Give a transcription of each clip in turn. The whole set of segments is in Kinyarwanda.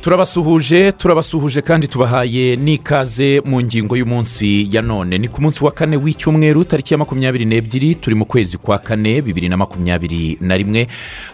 turabasuhuje turabasuhuje kandi tubahaye n'ikaze mu ngingo y'umunsi ya none. Ni ku munsi wa kane w'icyumweru tariki ya makumyabiri n'ebyiri turi mu kwezi kwa kane bibiri na makumyabiri na rimwe.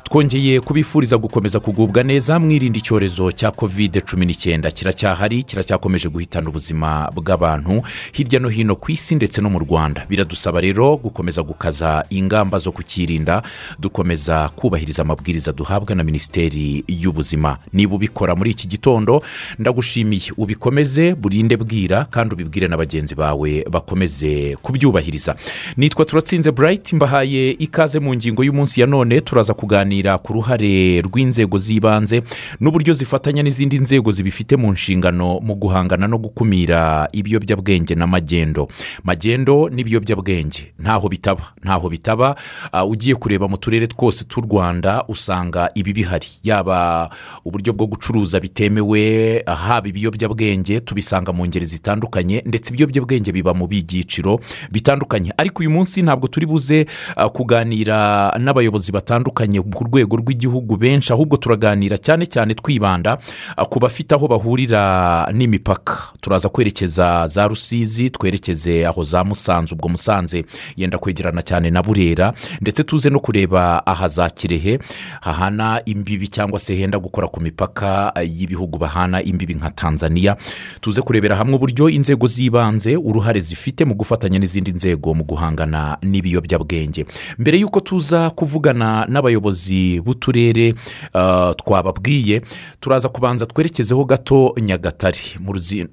Twongeye kubifuriza gukomeza kugubwa neza mwirinda icyorezo cya kovide cumi n'icyenda. Kiracyahari kiracyakomeje guhitana ubuzima bw'abantu hirya no hino ku isi ndetse no mu rwanda. Biradusaba rero gukomeza gukaza ingamba zo kukirinda dukomeza kubahiriza amabwiriza duhabwa na minisiteri y'ubuzima. Niba ubikora muri iki gitondo ndagushimiye. Ubikomeze burinde bwira kandi ubibwire na bagenzi bawe bakomeze kubyubahiriza. Nitwa turatsinze burayiti mbahaye ikaze mu ngingo y'umunsi ya none turaza kuganira ku ruhare rw'inzego z'ibanze n'uburyo zifatanya n'izindi nzego zibifite mu nshingano mu guhangana no gukumira ibiyobyabwenge n'amagendo magendo n'ibiyobyabwenge. Ntaho bitaba ntaho bitaba. Ah, ugiye kureba mu turere twose tw'u rwanda usanga ibi bihari. Yaba uburyo bwo gucuruza bitemewe haba ibiyobyabwenge tubisanga mu ngeri zitandukanye ndetse ibiyobyabwenge biba mu byiciro bitandukanye. Ariko uyu munsi ntabwo turi buze ah, kuganira n'abayobozi batandukanye ku rwego rw'igihugu benshi ahubwo turaganira cyane cyane twibanda ah, ku bafite aho bahurira n'imipaka. Turaza kwerekeza za rusizi twerekeze aho za musanze. Ubwo musanze yenda kwegerana cyane na burera ndetse tuze no kureba aha za kirehe hahana imbibi cyangwa se henda gukora ku mipaka y'ibihugu bahana imbibi nka tanzania. Tuze kurebera hamwe uburyo inzego z'ibanze uruhare zifite mu gufatanya n'izindi nzego mu guhangana n'ibiyobyabwenge mbere y'uko tuza kuvugana n'abayobozi b'uturere ah, twababwiye turaza kubanza twerekezeho gato nyagatare. Mu ruzi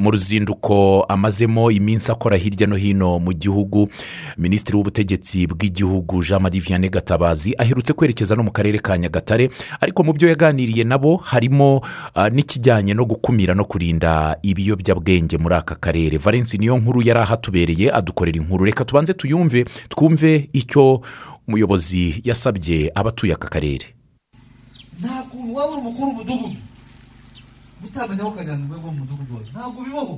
mu ruzinduko amazemo iminsi akora hirya no hino mu gihugu. Minisitiri w'ubutegetsi bw'igihugu jean marie vianney gatabazi aherutse kwerekeza no mu karere ka nyagatare ariko mu byo yaganiriye nabo harimo ah, n'ikijyanye no gukumira no kurinda ibiyobyabwenge muri aka karere. Valence niyo nkuru yari ahatubereye adukorera inkuru. Reka tubanze tuyumve twumve icyo umuyobozi yasabye abatuye aka karere. Nta kuntu waba uri umukuru w'umudugudu. Utamenya aho ukajyana urwego rw'umudugudu ntabwo bibaho.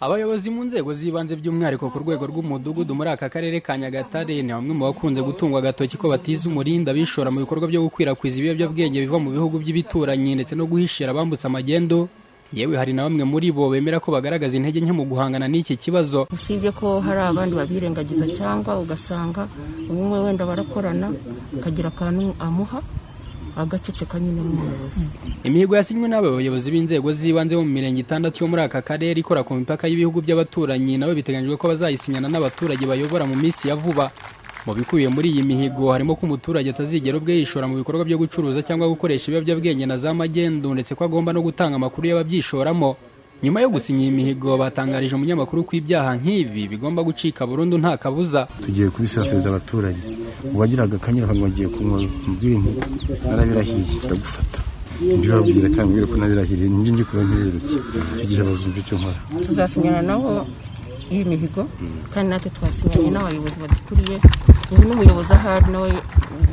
Abayobozi mu nzego z'ibanze by'umwihariko ku rwego rw'umudugudu muri aka karere ka nyagatare ni bamwe mu bakunze gutungwa agatoki ko batiza umurinda bishora mu bikorwa byo gukwirakwiza ibiyobyabwenge biva mu bihugu by'ibituranyi ndetse no guhishira abambutse amagendo. Yewe hari na bamwe muri bo bemera ko bagaragaza intege nke mu guhangana n'iki kibazo. Usibye ko hari abandi babirengagiza cyangwa ugasanga umwe wenda barakorana akagira akantu amuha agaceceka nyine nk'umuyobozi imihigo yasinywe n'aba bayobozi b'inzego z'ibanze bo mu mirenge itandatu yo muri aka karere ikora ku mipaka y'ibihugu by'abaturanyi nabo biteganyijwe ko bazayisinyana n'abaturage bayobora mu minsi ya vuba. Mu bikubiye muri iyi mihigo harimo ko umuturage atazigera ubwe yishora mu bikorwa byo gucuruza cyangwa gukoresha ibiyobyabwenge na za magendu ndetse ko agomba no gutanga amakuru y'ababyishoramo. Nyuma yo gusinya iyi mihigo batangarije umunyamakuru ko ibyaha nk'ibi bigomba gucika burundu nta kabuza. Tugiye kubisasiriza abaturage. Uwagiraga akanyura ngo agiye kunywa mubwire nti narabirahiye ndagufata. Mbibabwira kandi mbwire ko nabirahiriye njye njye kuba ntibereke. Icyo gihe bazumva icyo nkora. Tuzasinyana nabo iyi mihigo kandi natwe twasinyanye n'abayobozi badukuriye ubu n'umuyobozi ahari nawe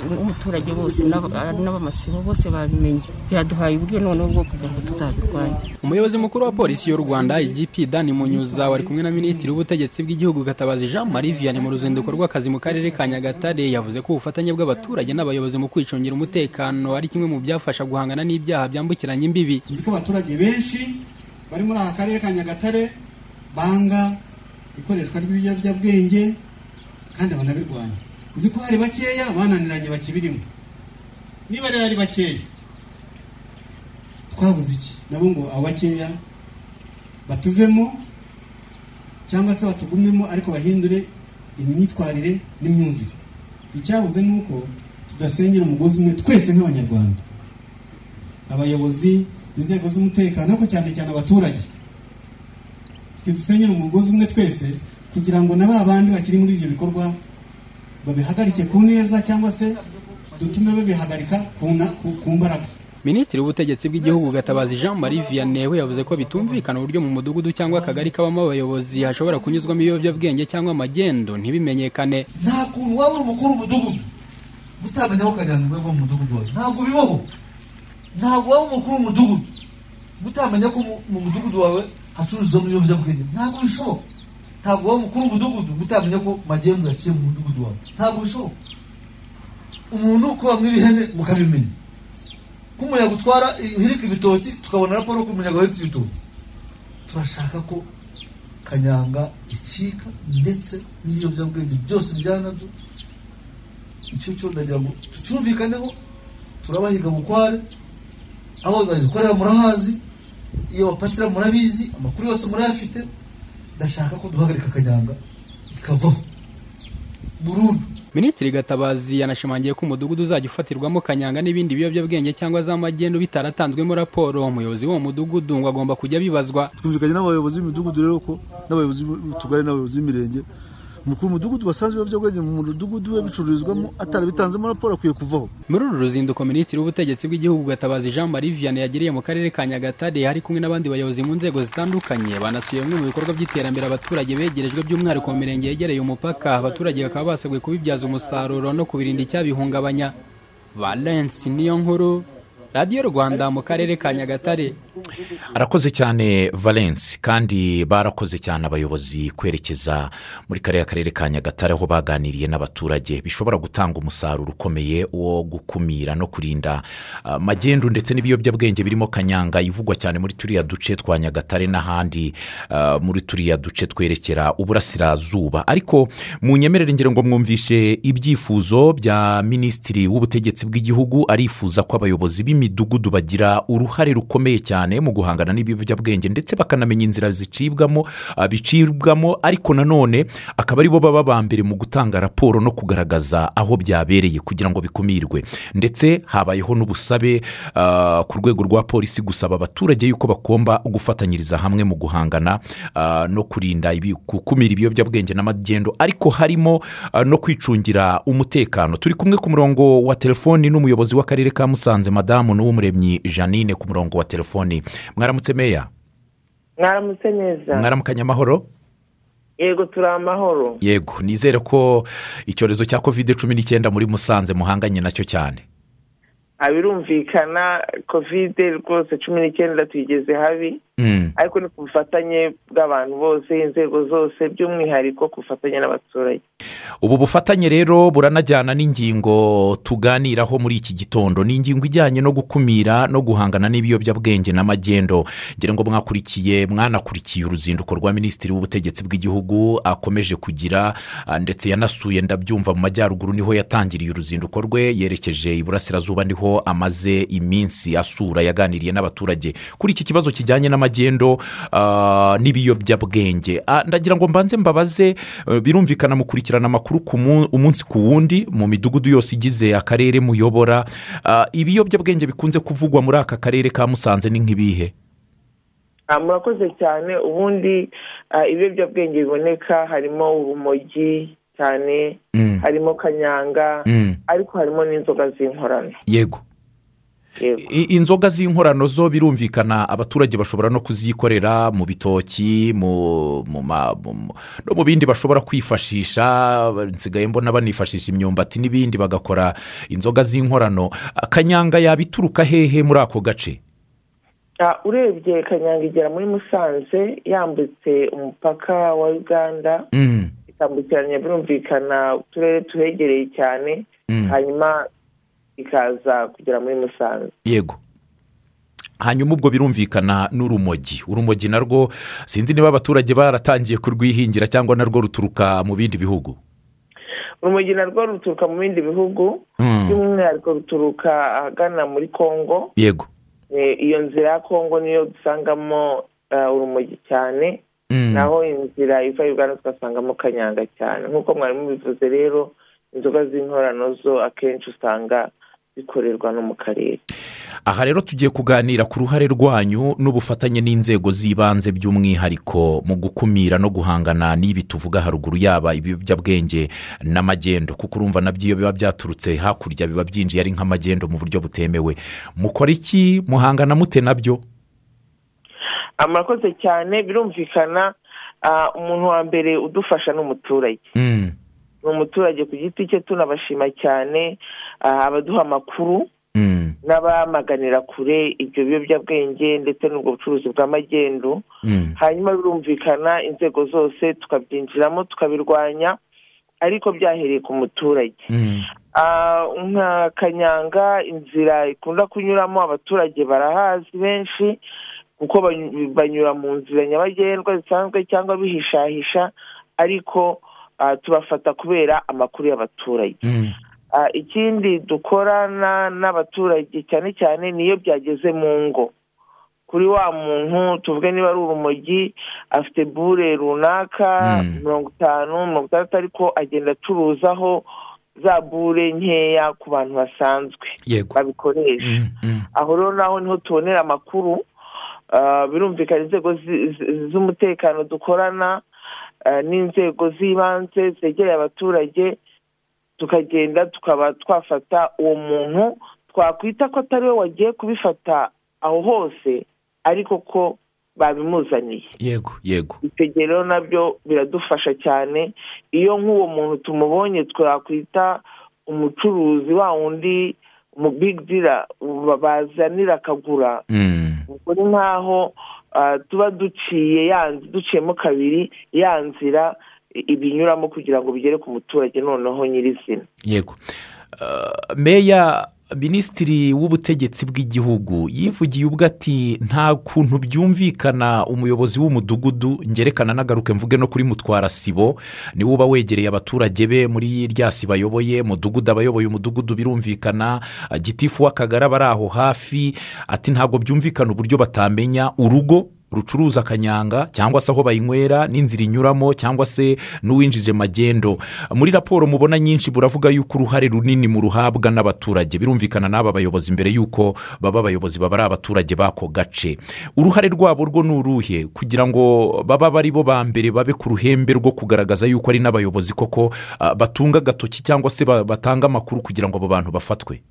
n'umuturage bose n'aba- n'abamasibo bose babimenye. Byaduhaye uburyo noneho bwo kugira ngo tuzabirwanye. Umuyobozi mukuru wa polisi y'u rwanda igp dani munyuza wari kumwe na minisitiri w'ubutegetsi bw'igihugu gatabazi jean marie vianney mu ruzinduko rw'akazi mu karere ka nyagatare yavuze ko ubufatanye bw'abaturage n'abayobozi mu kwicungira umutekano ari kimwe mu byafasha guhangana n'ibyaha byambukiranya imbibi. Uzi ko abaturage benshi bari muri aka karere ka nyagatare banga ikoreshwa ry'ibiyobyabwenge kandi banabirwanya uzi ko hari bakeya bananiranye bakibirimo niba rero ari bakeya twabuze iki? Nabo ngo abo bakeya batuvemo cyangwa se batugumemo ariko bahindure imyitwarire n'imyumvire. Icyabuze ni uko tudasengera umugozi umwe twese nk'abanyarwanda. Abayobozi inzego z'umutekano ariko cyane cyane abaturage. Dusenyera umugozi umwe twese kugira ngo na ba bandi bakiri muri ibyo bikorwa babihagarike ku neza cyangwa se dutume babihagarika ku mbaraga. Minisitiri w'ubutegetsi bw'igihugu gatabazi jean marie vianney we yavuze ko bitumvikana uburyo mu mudugudu cyangwa akagari kabamo abayobozi hashobora kunyuzwamo ibiyobyabwenge cyangwa amagendo. Ntibimenyekane. Nta kuntu waba uri umukuru w'umudugudu. Utamenya aho ukajyana urwego rw'umudugudu wawe ntabwo bibaho. Ntabwo waba umukuru w'umudugudu. Utamenya ko mu- mu mudugudu wawe hacururizwamo ibiyobyabwenge ntabwo bishoboka ntabwo waba umukuru w'umudugudu utamenya ko magendu yaciye mu mudugudu wawe ntabwo bishoboka umuntu ko bamwe ibihene mukabimenya ko nk'umuyaga utwara uhirika ibitoki tukabona raporo ko umuyaga wahiritse ibitoki turashaka ko kanyanga icika ndetse n'ibiyobyabwenge byose bijyana na byo icyo cyo ndagira ngo tucyumvikaneho turabahiga bukware aho bazikorera murahazi iyo bapakira murabizi amakuru yose murayafite ndashaka ko duhagarika kanyanga ikavaho burundu. Minisitiri gatabazi yanashimangiye ko umudugudu uzajya ufatirwamo kanyanga n'ibindi biyobyabwenge cyangwa za magendu bitaratanzwemo raporo. Umuyobozi w'uwo mudugudu ngo agomba kujya abibazwa. Twumvikanye n'abayobozi b'imidugudu rero ko n'abayobozi b'utugari n'abayobozi b'imirenge umukuru w'umudugudu wasanze ibiyobyabwenge mu mudugudu we bicururizwamo atarabitanzemo raporo akwiye kuvaho. Muri uru ruzinduko minisitiri w'ubutegetsi bw'igihugu gatabazi jean marie vianney yagiriye mu karere ka nyagatare hari kumwe n'abandi bayobozi mu nzego zitandukanye. Banasuye bimwe mu bikorwa by'iterambere abaturage begerejwe by'umwihariko mu mirenge yegereye umupaka. Abaturage bakaba basabwe kubibyaza umusaruro no kubirinda icyabihungabanya. Valence niyo nkuru radiyo rwanda mu karere ka nyagatare. Arakoze cyane valence kandi barakoze cyane abayobozi kwerekeza muri kariya karere ka nyagatare aho baganiriye n'abaturage. Bishobora gutanga umusaruro ukomeye wo gukumira no kurinda ah, magendu ndetse n'ibiyobyabwenge birimo kanyanga ivugwa cyane muri turiya duce twa nyagatare n'ahandi ah, muri turiya duce twerekera uburasirazuba. Ariko mu nyemerere ngira ngo mwumvishe ibyifuzo bya minisitiri w'ubutegetsi bw'igihugu arifuza ko abayobozi b'imidugudu bagira uruhare rukomeye cyane mu guhangana n'ibiyobyabwenge ndetse bakanamenya inzira zicibwamo ah, bicibwamo ariko nanone akaba ari bo baba ba mbere mu gutanga raporo no kugaragaza aho byabereye kugira ngo bikumirwe. Ndetse habayeho n'ubusabe ah, ku rwego rwa polisi gusaba abaturage yuko bagomba gufatanyiriza hamwe mu guhangana ah, no kurinda gukumira ibiyobyabwenge n'amagendo. Ariko harimo ah, no kwicungira umutekano. Turi kumwe ku murongo wa telefoni n'umuyobozi w'akarere ka musanze madamu n'uw'umuremyi janine ku murongo wa telefoni. Mwaramutse meya mwaramutse neza. Mwaramukanye amahoro? Yego turi amahoro. Yego nizere ko icyorezo cya kovide cumi n'icyenda muri musanze muhanganye na cyo cyane. Birumvikana kovide rwose cumi n'icyenda tuyigeze habi. Mm. ariko ni ku bufatanye bw'abantu bose inzego zose by'umwihariko ku bufatanye n'abaturage. Ubu bufatanye rero buranajyana n'ingingo tuganiraho muri iki gitondo. Ni ingingo ijyanye no gukumira no guhangana n'ibiyobyabwenge n'amagendo. Ngira ngo mwakurikiye mwanakurikiye uruzinduko rwa minisitiri w'ubutegetsi bw'igihugu akomeje kugira ah, ndetse yanasuye ndabyumva mu majyaruguru ni ho yatangiriye uruzinduko rwe yerekeje iburasirazuba ni ho amaze iminsi asura yaganiriye n'abaturage. Kuri iki kibazo kijyanye n'amagendo ah, n'ibiyobyabwenge. Ah, ndagira ngo mbanze mbabaze eh, birumvikana mukurikirana amakuru ku mu- umunsi ku wundi mu midugudu yose igize akarere muyobora. Ah, ibiyobyabwenge bikunze kuvugwa muri aka karere ka musanze ni nk'ibihe? Ah, murakoze cyane. Ubundi ah, ibiyobyabwenge biboneka harimo urumogi cyane Mm. harimo kanyanga Mm. ariko harimo n'inzoga z'inkorano. Yego. Inzoga z'inkorano zo birumvikana abaturage bashobora no kuzikorera mu bitoki no mu bindi bashobora kwifashisha nsigaye mbona banifashisha imyumbati n'ibindi bagakora inzoga z'inkorano. Kanyanga yaba ituruka hehe muri ako gace? Ah, urebye kanyanga igera muri musanze yambutse umupaka wa uganda Mm, ikambukiranya birumvikana uturere tuhegereye cyane mm, hanyuma ikaza kugera muri musanze. Yego. Hanyuma ubwo birumvikana n'urumogi. Urumogi narwo sinzi niba abaturage baratangiye kurwihingira cyangwa narwo ruturuka mu bindi bihugu. Urumogi narwo ruturuka mu bindi bihugu Mm, by'umwihariko ruturuka ahagana muri congo yego. Eh, iyo nzira ya congo niyo dusangamo ah, urumogi cyane. Mm. naho inzira iva uganda tugasangamo kanyanga cyane. Nk'uko mwari mubivuze rero inzoga z'inkorano zo akenshi usanga zikorerwa no mu karere. Aha rero tugiye kuganira ku ruhare rwanyu n'ubufatanye n'inzego z'ibanze by'umwihariko mu gukumira no guhangana n'ibi tuvuga haruguru yaba ibiyobyabwenge n'amagendo kuko urumva na byo iyo biba byaturutse hakurya biba byinjiye ari nk'amagendo mu buryo butemewe. Mukora iki? Muhangana mute na byo? Murakoze cyane birumvikana ah, umuntu wa mbere udufasha ni umuturage Mm, ni umuturage ku giti cye tunabashima cyane ah, abaduha amakuru mm, n'abamaganira kure ibyo biyobyabwenge ndetse n'ubwo bucuruzi bw'amagendu. Mm, hanyuma birumvikana inzego zose tukabyinjiramo tukabirwanya ariko byahereye ku muturage. Mm, Ah, nka kanyanga inzira ikunda kunyuramo abaturage barahazi benshi kuko bany- banyura mu nzira nyabagendwa zisanzwe cyangwa bihishahisha ariko tubafata kubera amakuru y'abaturage Mm. Ah, ikindi dukorana n'abaturage cyane cyane niyo byageze mu ngo kuri wa muntu tuvuge niba ari urumogi afite bure runaka Mm. mirongo itanu mirongo itandatu ariko agenda acuruzaho za bure nkeya ku bantu basanzwe babikoresha Mm, mm. aho rero naho ni ho tubonera amakuru ah, birumvikana inzego z'umutekano dukorana ah, n'inzego z'ibanze zegereye abaturage tukagenda tukaba twafata uwo muntu. Twakwita ko atari we wagiye kubifata aho hose ariko ko babimuzaniye. Yego yego. Rero na byo biradufasha cyane. Iyo nk'uwo muntu tumubonye twakwita umucuruzi wa wundi mu big dira bazanira akagura. Mm. ubwo ni nk'aho ah, tuba duciye duciyemo kabiri ya nzira ibinyuramo kugira ngo bigere ku muturage noneho nyirizina yego. Uh, meya minisitiri w'ubutegetsi bw'igihugu yivugiye ubwo ati nta kuntu byumvikana umuyobozi w'umudugudu ngerekana n'agaruke mvuge no kuri mutwara sibo ni we uba wegereye abaturage be muri rya sibo ayoboye mudugudu abayoboye umudugudu birumvikana gitifu w'akagari aba ari aho hafi ati ntabwo byumvikana uburyo batamenya urugo rucuruza akanyanga cyangwa se aho bayinywera n'inzira inyuramo cyangwa se n'uwinjije magendo. Muri raporo mubona nyinshi buravuga yuko uruhare runini mu ruhabwa n'abaturage. Birumvikana n'aba bayobozi mbere y'uko baba abayobozi baba ari abaturage b'ako gace. Uruhare rwabo rwo ni uruhe? Kugira ngo baba bari bo ba mbere babe ku ruhembe rwo kugaragaza yuko ari n'abayobozi koko ah, batunga agatoki cyangwa se ba- batanga amakuru kugira ngo abo bantu bafatwe?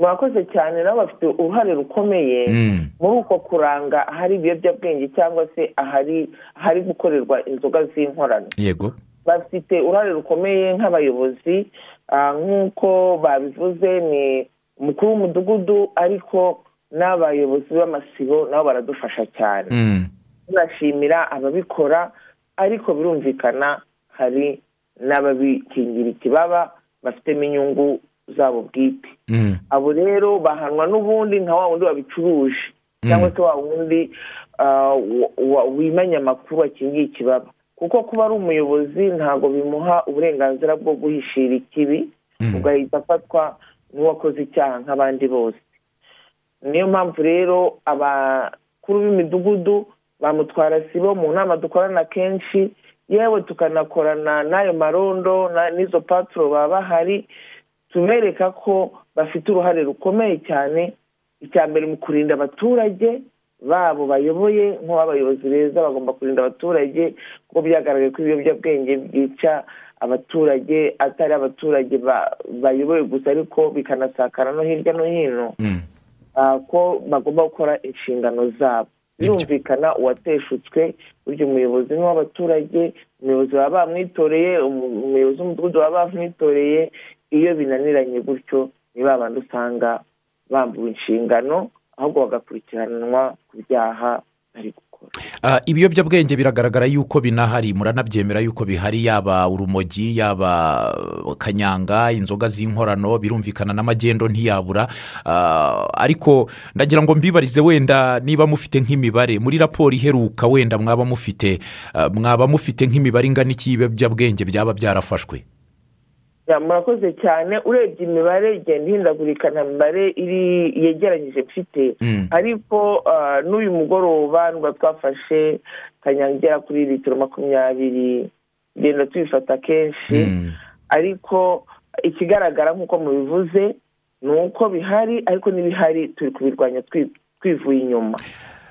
Murakoze cyane nabo bafite uruhare rukomeye Mm. muri uko kuranga ahari ibiyobyabwenge cyangwa se ahari ahari gukorerwa inzoga z'inkorano yego bafite uruhare rukomeye nk'abayobozi ah, nk'uko babivuze ni umukuru w'umudugudu ariko n'abayobozi b'amasibo nabo baradufasha cyane Mm. tunashimira ababikora ariko birumvikana hari n'ababikingira ikibaba bafitemo inyungu zabo bwite Mm. Abo rero bahanwa n'ubundi nka wa wundi wabicuruje cyangwa se wa wundi wa- wimanye amakuru akingiye ikibaba kuko kuba ari umuyobozi ntabwo bimuha uburenganzira bwo guhishira ikibi Mm. ugahita afatwa n'uwakoze icyaha nk'abandi bose. Niyo mpamvu rero abakuru b'imidugudu bamutwara sibo mu nama dukorana kenshi yewe tukanakorana n'ayo marondo n'izo paturo baba bahari tubereka ko bafite uruhare rukomeye cyane. Icya mbere mu kurinda abaturage babo bayoboye nk'abayobozi beza bagomba kurinda abaturage kuko byagaragaye ko ibiyobyabwenge byica abaturage atari abaturage ba- bayoboye gusa ariko bikanasakara no hirya no hino. Mm. ah, ko bagomba gukora inshingano zabo. Birumvikana uwateshutswe burya umuyobozi ni uw'abaturage umuyobozi baba bamwitoreye umu- umuyobozi w'umudugudu baba bamwitoreye iyo binaniranye gutyo ni ba bandi usanga bambuwe inshingano ahubwo bagakurikiranwa ku byaha bari gukora. Ah, ibiyobyabwenge biragaragara yuko binahari. Muranabyemera yuko bihari yaba urumogi yaba kanyanga inzoga z'inkorano birumvikana n'amagendo ntiyabura. Ah, ariko ndagira ngo mbibarize wenda niba mufite nk'imibare. Muri raporo iheruka wenda mwaba mufite ah, mwaba mufite nk'imibare ingana iki? Y'ibiyobyabwenge byaba byarafashwe. Ya, murakoze cyane urebye imibare igenda ihindagurika nta mibare iri yegeranyije mfite Mm. ariko ah, n'uyu mugoroba nubwo twafashe kanyanga igera kuri litiro makumyabiri tugenda tubifata kenshi Mm. ariko ikigaragara nk'uko mubivuze ni uko bihari ariko n'ibihari turi kubirwanya twi- twivuye inyuma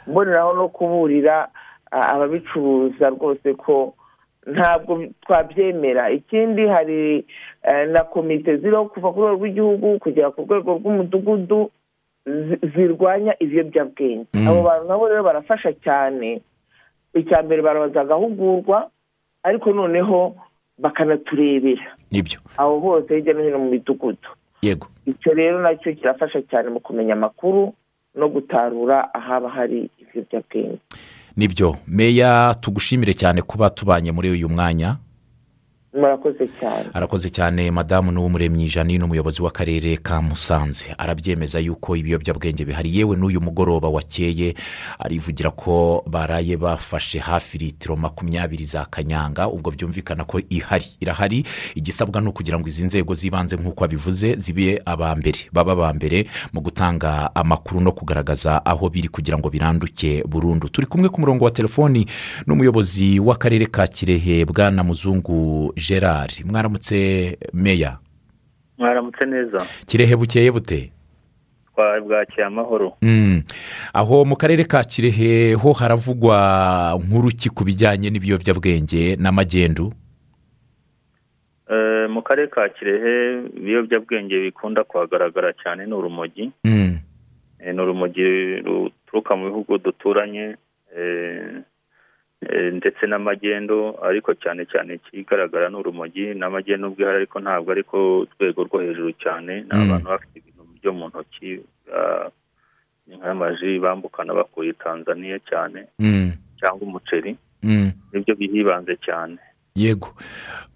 mboneraho no kuburira ah, ababicuruza rwose ko ntabwo twabyemera. Ikindi hari eh, na komite ziriho kuva ku rwego rw'igihugu kugera ku rwego rw'umudugudu zi- zirwanya ibiyobyabwenge. Mm. abo bantu nabo rero barafasha cyane. Icya mbere barabanza bagahugurwa ariko noneho bakanaturebera ni byo aho hose hirya no hino mu midugudu. Yego. Icyo rero na cyo kirafasha cyane mu kumenya amakuru no gutarura ahaba hari ibiyobyabwenge. Ni byo meya tugushimire cyane kuba tubanye muri uyu mwanya. Murakoze cyane. Arakoze cyane madamu n'uw'umuremyi janine umuyobozi w'akarere ka musanze. Arabyemeza yuko ibiyobyabwenge bihari. Yewe n'uyu mugoroba wakeye arivugira ko baraye bafashe hafi litiro makumyabiri za kanyanga ubwo byumvikana ko ihari. Irahari igisabwa ni ukugira ngo izi nzego z'ibanze nk'uko abivuze zibe aba mbere. Baba aba mbere mu gutanga amakuru no kugaragaza aho biri kugira ngo biranduke burundu. Turi kumwe ku murongo wa telefoni n'umuyobozi w'akarere ka kirehe bwana muzungu gerard mwaramutse meya mwaramutse neza. Kirehe bukeye bute? Twabwakiye amahoro. Mm. aho mu karere ka kirehe ho haravugwa nk'uruki ku bijyanye n'ibiyobyabwenge n'amagendu? Eh, mu karere ka kirehe ibiyobyabwenge bikunda kuhagaragara cyane ni urumogi. Mm. Eh, ni urumogi ruturuka mu bihugu duturanye. Eh, ndetse n'amagendo ariko cyane cyane ikigaragara ni urumogi n'amagendo ubwo ihari ariko ntabwo ari ko rwego rwo hejuru cyane ni Mm. abantu bafite ibintu byo mu ntoki ah, nk'amaji bambukana bakuye tanzania cyane Mm. cyangwa umuceri Mm. ni byo bihibanze cyane yego.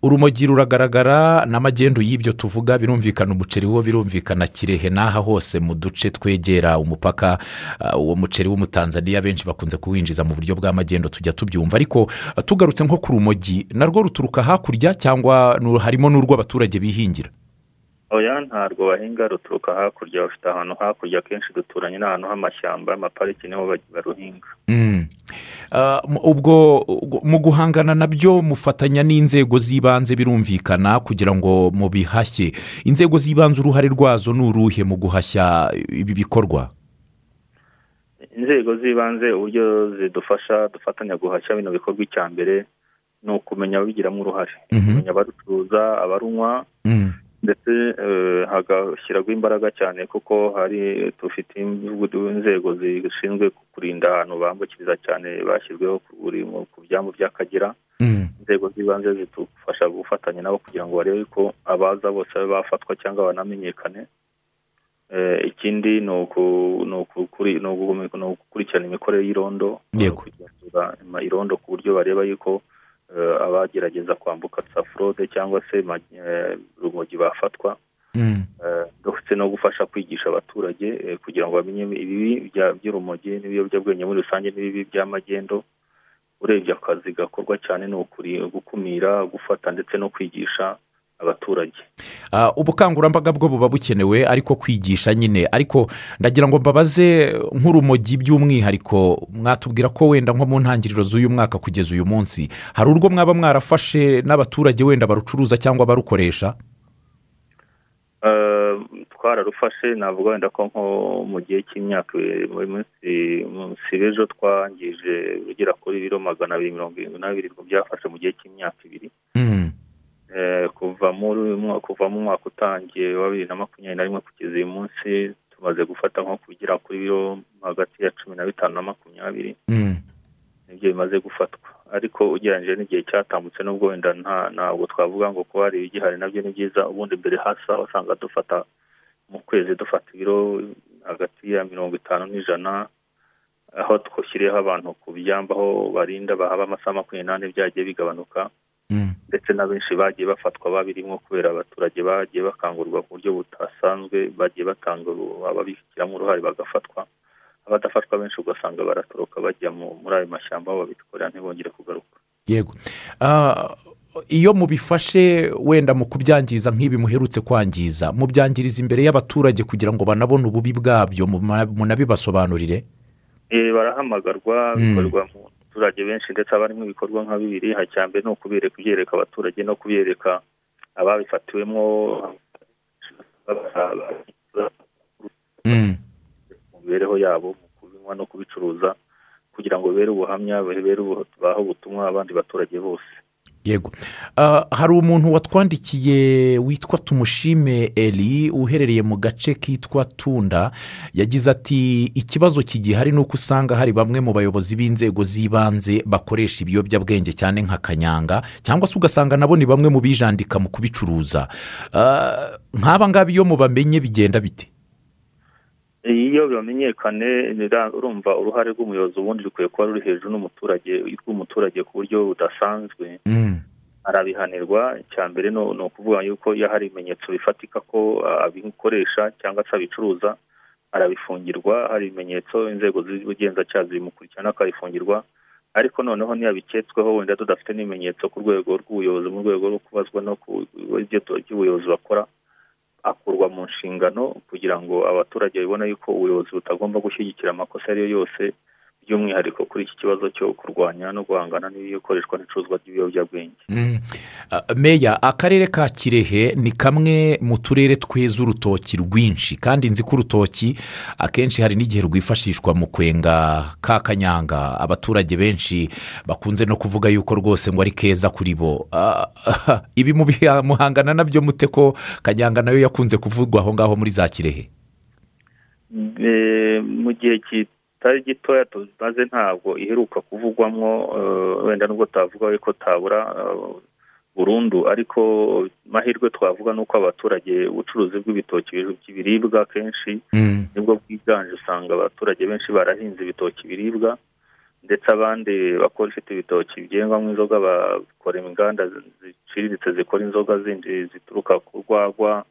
Urumogi ruragaragara n'amagendu y'ibyo tuvuga birumvikana umuceri wo birumvikana kirehe. N'aha hose mu duce twegera umupaka ah, uwo muceri w'umutanzaniya benshi bakunze kuwinjiza mu buryo bw'amagendo tujya tubyumva. Ariko ah, tugarutse nko ku rumogi narwo ruturuka hakurya cyangwa harimo n'urw'abaturage bihingira? Oya ntabwo bahinga ruturuka hakurya. Bafite ahantu hakurya akenshi duturanye n'ahantu h'amashyamba amapariki ni ho ba- baruhinga. Mm. Ubwo ubwo- mu guhangana na byo mufatanya n'inzego z'ibanze birumvikana kugira ngo mubihashye inzego z'ibanze uruhare rwazo ni uruhe mu guhashya ibi bikorwa inzego z'ibanze uburyo zidufasha dufatanya guhashya bino bikorwa icya mbere ni ukumenya ababigiramo uruhare Mhm. kumenya abarucuruza abarunywa Mm. Ndetse eh, hagashyirwa imbaraga cyane kuko hari dufite inzego zishinzwe kurinda ahantu bambukiriza cyane bashyizweho ku buri mu- ku byambu by'akagera. Mm. inzego z'ibanze zidufasha gufatanya nabo kugira ngo barebe ko abaza bose babe bafatwa cyangwa banamenyekane. Eh, ikindi ni ugukurikirana imikorere y'irondo. Kugenzura irondo ku buryo bareba yuko abagerageza kwambuka za forode cyangwa se eh, urumogi bafatwa Mm. eh, ndetse no gufasha kwigisha abaturage eh, kugira ngo bamenye ibibi bya- by'urumogi n'ibiyobyabwenge muri rusange n'ibibi by'amagendo urebye akazi gakorwa cyane ni ukuri gukumira gufata ndetse no kwigisha abaturage. Ah, ubukangurambaga bwo buba bukenewe ariko kwigisha nyine. Ariko ndagira ngo mbabaze nk'urumogi by'umwihariko mwatubwira ko wenda nko mu ntangiriro z'uyu mwaka kugeza uyu munsi hari urwo mwaba mwarafashe n'abaturage wenda barucuruza cyangwa barukoresha? Eh, twararufashe navuga wenda ko nko mu gihe cy'imyaka ibiri muri minsi munsi b'ejo twangije rugera kuri biro magana abiri mirongo irindwi n'abiri byafashe mu gihe cy'imyaka ibiri. Mm. Eh, kuva muri uyu mwaka kuva mu mwaka utangiye wa bibiri na makumyabiri na rimwe kugeza uyu munsi tumaze gufata nko kugera kuri biro hagati ya cumi na bitanu na makumyabiri Mm. ni byo bimaze gufatwa ariko ugereranyije n'igihe cyatambutse n'ubwo wenda nta ntabwo twavuga ngo kuba hari ibigihari na byo ni byiza ubundi mbere hasi aho usanga dufata mu kwezi dufata ibiro hagati ya mirongo itanu n'ijana aho twashyiriyeho abantu ku byamba aho barinda bahaba amasaha makumyabiri n'ane byagiye bigabanuka. Ndetse na benshi bagiye bafatwa babirimo kubera abaturage bagiye bakangurwa ku buryo butasanzwe bagiye batanga ababishyiramo uruhare bagafatwa. Abadafatwa benshi ugasanga baratoroka bajya mu- muri ayo mashyamba aho babikorera ntibongere kugaruka. Yego. Ah, iyo mubifashe wenda mu kubyangiza nk'ibi muherutse kwangiza mubyangiriza imbere y'abaturage kugira ngo banabone ububi bwabyo muna- munabibasobanurire? Eh, barahamagarwa Mm. bikorwa mu baturage benshi ndetse haba harimo ibikorwa nka bibiri mbere ni ukubereka kubyereka abaturage no kubyereka ababifatiwemo Mm. mu mibereho yabo mu kubinywa no kubicuruza kugira ngo bibere ubuhamya bibere bahe ubutumwa abandi baturage bose yego. Ah, hari umuntu watwandikiye witwa tumushime eri uherereye mu gace kitwa tunda. Yagize ati ikibazo kigihari ni uko usanga hari bamwe mu bayobozi b'inzego z'ibanze bakoresha ibiyobyabwenge cyane nka kanyanga cyangwa se ugasanga nabo ni bamwe mu bijandika mu kubicuruza. Ah, nk'aba ngaba iyo mubamenye bigenda bite? Iyo bamenyekane nira- urumva uruhare rw'umuyobozi ubundi rukwiye kuba ruri hejuru n'umuturage rw'umuturage ku buryo budasanzwe Mm. arabihanirwa icya mbere ni ukuvuga yuko iyo hari ibimenyetso bifatika ko ah, abikoresha cyangwa se abicuruza arabifungirwa hari ibimenyetso inzego z'ubugenzacyaha zimukurikirana akabifungirwa ariko noneho ntiyabiketsweho wenda tudafite n'ibimenyetso ku rwego rw'ubuyobozi mu rwego rwo kubazwa no ku ibyo by'ubuyobozi bakora akurwa mu nshingano kugira ngo abaturage babone yuko ubuyobozi butagomba gushyigikira amakosa ayo ari yo yose by'umwihariko kuri iki kibazo cyo kurwanya no guhangana n'ibikoreshwa n'icuruzwa ry'ibiyobyabwenge. Mm. Meya akarere ka kirehe ni kamwe mu turere tweza urutoki rwinshi kandi nzi ko urutoki akenshi hari n'igihe rwifashishwa mu kwenga ka kanyanga. Abaturage benshi bakunze no kuvuga yuko rwose ngo ari keza kuri bo. Ibi muhangana na byo mute ko kanyanga na yo yakunze kuvugwa aho ngaho muri za kirehe? Eh, mu gihe kitari gitoya tumaze ntabwo iheruka kuvugwamo eh, wenda nubwo twavuga ko tabura eh, burundu. Ariko mahirwe twavuga ni uko abaturage ubucuruzi bw'ibitoki biribwa kenshi. Mm. ni bwo bwiganje usanga abaturage benshi barahinze ibitoki biribwa. Ndetse abandi bakora ifite ibitoki byengwamo inzoga bakora inganda ziciriritse zikora inzoga zindi zituruka ku rwagwa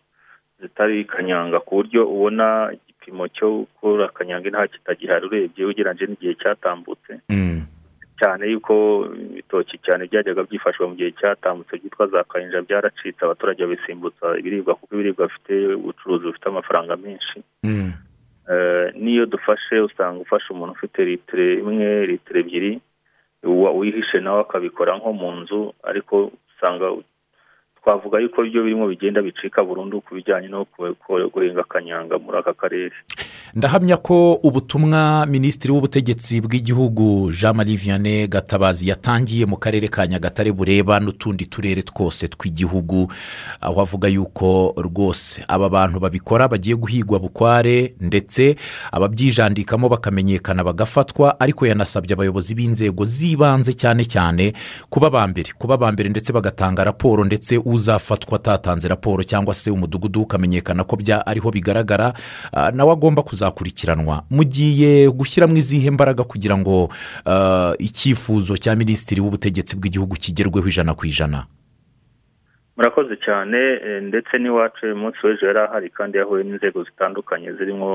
zitari kanyanga. Ku buryo ubona igipimo cyo gukora kanyanga nta kitagihari urebye ugereranyije n'igihe cyatambutse Mm. cyane yuko ibitoki cyane byajyaga byifashishwa mu gihe cyatambutse byitwa za kayinja byaracitse abaturage babisimbutsa ibiribwa kuko ibiribwa bifite ubucuruzi bufite amafaranga menshi Mm. Eh, n'iyo dufashe usanga ufashe umuntu ufite litiro imwe litiro ebyiri wihishe nawe akabikora nko mu nzu ariko usanga twavuga yuko ibyo birimo bigenda bicika burundu ku bijyanye no guhinga kanyanga muri aka karere. Ndahamya ko ubutumwa minisitiri w'ubutegetsi bw'igihugu jean marie vianney gatabazi yatangiye mu karere ka nyagatare bureba n'utundi turere twose tw'igihugu. Aho avuga yuko rwose aba bantu babikora bagiye guhigwa bukware ndetse ababyijandikamo bakamenyekana bagafatwa ariko yanasabye abayobozi b'inzego z'ibanze cyane cyane kuba ba mbere kuba ba mbere ndetse bagatanga raporo ndetse uzafatwa atatanze raporo cyangwa se umudugudu ukamenyekana ko bya ariho bigaragara ah, nawe agomba kuzakurikiranwa. Mugiye gushyiramo izihe mbaraga kugira ngo ah, icyifuzo cya minisitiri w'ubutegetsi bw'igihugu kigerweho ijana ku ijana? Murakoze cyane eh, ndetse n'iwacu uyu munsi w'ejo yari ahari kandi yahuye n'inzego zitandukanye zirimo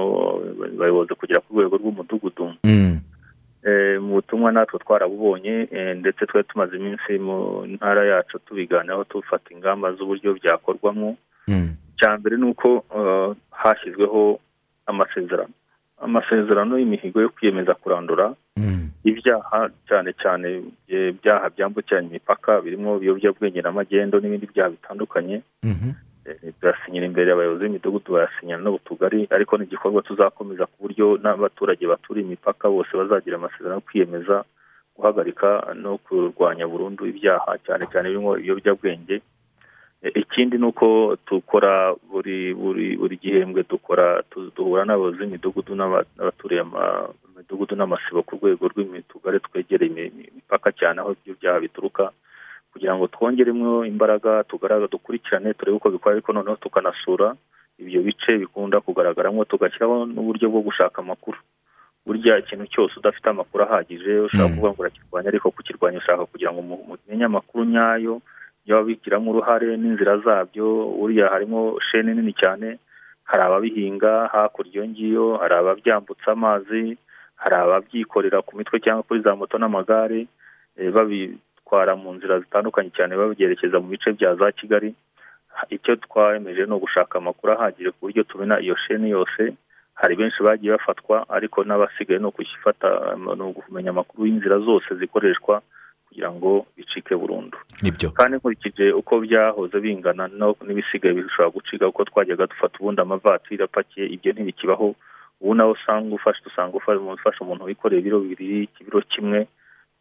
abayobozi kugera ku rwego rw'umudugudu. Mm, Eh, mu butumwa natwe twarabubonye eh, ndetse twari tumaze iminsi mu ntara yacu tubiganiraho tufata ingamba z'uburyo byakorwamo. Icya mbere ni uko eh, hashyizweho amasezerano. Amasezerano y'imihigo yo kwiyemeza kurandura. Mm, ibyaha cyane cyane eh, ibyaha byambukiranya imipaka birimo ibiyobyabwenge n'amagendo n'ibindi byaha bitandukanye. Eh, turasinyira imbere abayobozi b'imidugudu barasinyana no ariko ni igikorwa tuzakomeza ku buryo n'abaturage baturiye imipaka bose bazagira amasezerano yo kwiyemeza guhagarika no kurwanya burundu ibyaha cyane cyane birimo ibiyobyabwenge. Ikindi ni uko dukora buri buri buri gihembwe dukora duhura n'abayobozi b'imidugudu n'aba- n'abaturiye imidugudu n'amasibo ku rwego rw'imitugare twegereye imi- imi- imipaka cyane aho ibyo byaha bituruka. Kugira ngo twongeremo imbaraga tugaragara dukurikirane turebe uko bikora ariko noneho tukanasura ibyo bice bikunda kugaragaramo tugashyiraho n'uburyo bwo gushaka amakuru burya ikintu cyose udafite amakuru ahagije ushaka Mm. kuvuga ngo urakirwanya ariko kukirwanya ushaka kugira ngo mumenye amakuru nyayo y'ababigiramo uruhare n'inzira zabyo buriya harimo sheni nini cyane hari ababihinga hakurya iyo ngiyo hari ababyambutsa amazi hari ababyikorera ku mitwe cyangwa kuri za moto n'amagare eh, babitwara mu nzira zitandukanye cyane babyerekeza mu bice bya za kigali. Icyo twayemeje ni ugushaka amakuru ahagije ku buryo tubona iyo sheni yose. Hari benshi bagiye bafatwa ariko n'abasigaye ni ukufata ni ukumenya amakuru y'inzira zose zikoreshwa kugira ngo bicike burundu. Nibyo. Kandi nkurikije uko byahoze bingana n'ibisigaye bishobora gucika kuko twajyaga dufata ubundi amavatiri apakiye ibyo ntibikibaho. Ubu nawe usanga ufashe usanga ufashe umuntu wikoreye ibiro bibiri ikibiro kimwe